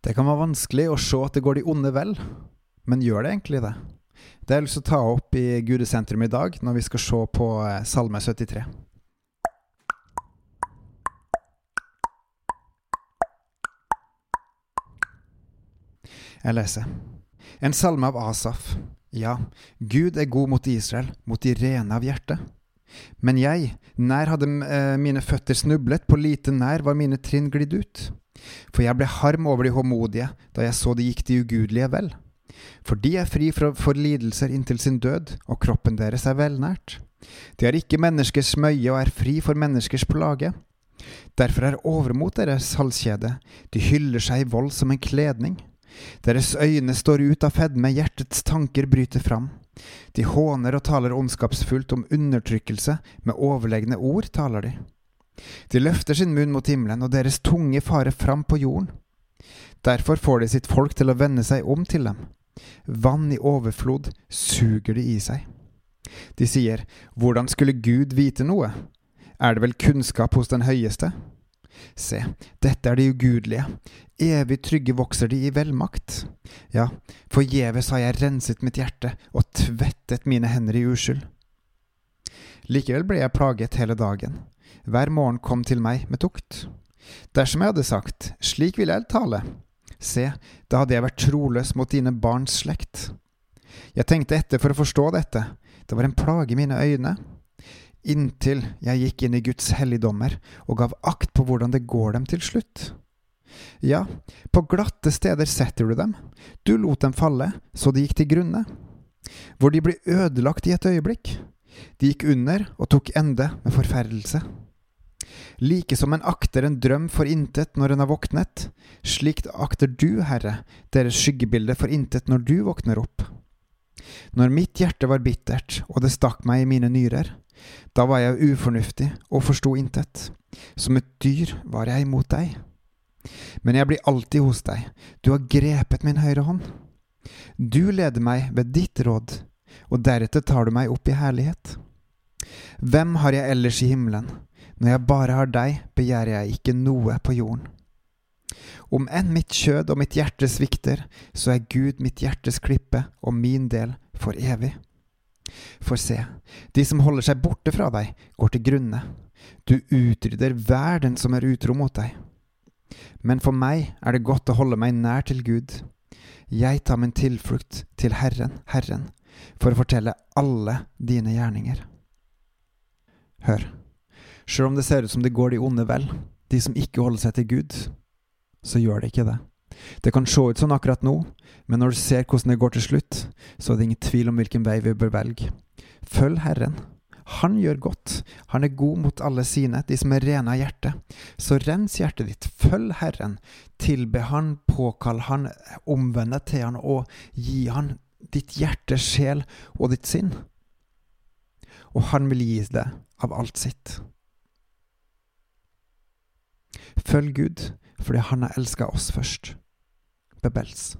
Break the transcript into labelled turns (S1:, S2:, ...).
S1: Det kan være vanskelig å se at det går de onde vel, men gjør det egentlig det? Det har jeg lyst til å ta opp i Gudesentrum i dag, når vi skal se på eh, Salme 73. Jeg leser. En salme av Asaf. Ja, Gud er god mot Israel, mot de rene av hjerte. Men jeg, nær hadde eh, mine føtter snublet, på lite nær var mine trinn glidd ut. For jeg ble harm over de håmodige da jeg så det gikk de ugudelige vel. For de er fri for lidelser inntil sin død, og kroppen deres er velnært. De er ikke menneskers møye og er fri for menneskers plage. Derfor er overmot deres halskjede, de hyller seg i vold som en kledning. Deres øyne står ut av fedme, hjertets tanker bryter fram. De håner og taler ondskapsfullt om undertrykkelse, med overlegne ord taler de. De løfter sin munn mot himmelen, og deres tunge farer fram på jorden. Derfor får de sitt folk til å vende seg om til dem. Vann i overflod suger de i seg. De sier, Hvordan skulle Gud vite noe? Er det vel kunnskap hos den høyeste? Se, dette er de ugudelige, evig trygge vokser de i velmakt. Ja, forgjeves har jeg renset mitt hjerte og tvettet mine hender i uskyld. Likevel ble jeg plaget hele dagen. Hver morgen kom til meg med tukt. Dersom jeg hadde sagt, slik vil jeg tale, se, da hadde jeg vært troløs mot dine barns slekt. Jeg tenkte etter for å forstå dette, det var en plage i mine øyne inntil jeg gikk inn i Guds helligdommer og gav akt på hvordan det går dem til slutt. Ja, på glatte steder setter du dem, du lot dem falle så de gikk til grunne, hvor de ble ødelagt i et øyeblikk. De gikk under og tok ende med forferdelse. Like som en akter en drøm for intet når en har våknet, slikt akter du, Herre, deres skyggebilde for intet når du våkner opp. Når mitt hjerte var bittert og det stakk meg i mine nyrer, da var jeg ufornuftig og forsto intet. Som et dyr var jeg imot deg. Men jeg blir alltid hos deg, du har grepet min høyre hånd. Du leder meg ved ditt råd, og deretter tar du meg opp i herlighet. Hvem har jeg ellers i himmelen? Når jeg bare har deg, begjærer jeg ikke noe på jorden. Om enn mitt kjød og mitt hjerte svikter, så er Gud mitt hjertes klippe og min del for evig. For se, de som holder seg borte fra deg, går til grunne. Du utrydder hver den som er utro mot deg. Men for meg er det godt å holde meg nær til Gud. Jeg tar min tilflukt til Herren, Herren, for å fortelle alle dine gjerninger. Hør, sjøl om det ser ut som det går de onde vel, de som ikke holder seg til Gud, så gjør det ikke det. Det kan se ut sånn akkurat nå, men når du ser hvordan det går til slutt, så er det ingen tvil om hvilken vei vi bør velge. Følg Herren. Han gjør godt. Han er god mot alle sine, de som er rene av hjerte. Så rens hjertet ditt. Følg Herren. Tilbe Han, påkall Han, omvende til Han og gi Han ditt hjerte, sjel og ditt sinn. Og Han vil gi deg av alt sitt. Følg Gud fordi Han har elska oss først. Bebels.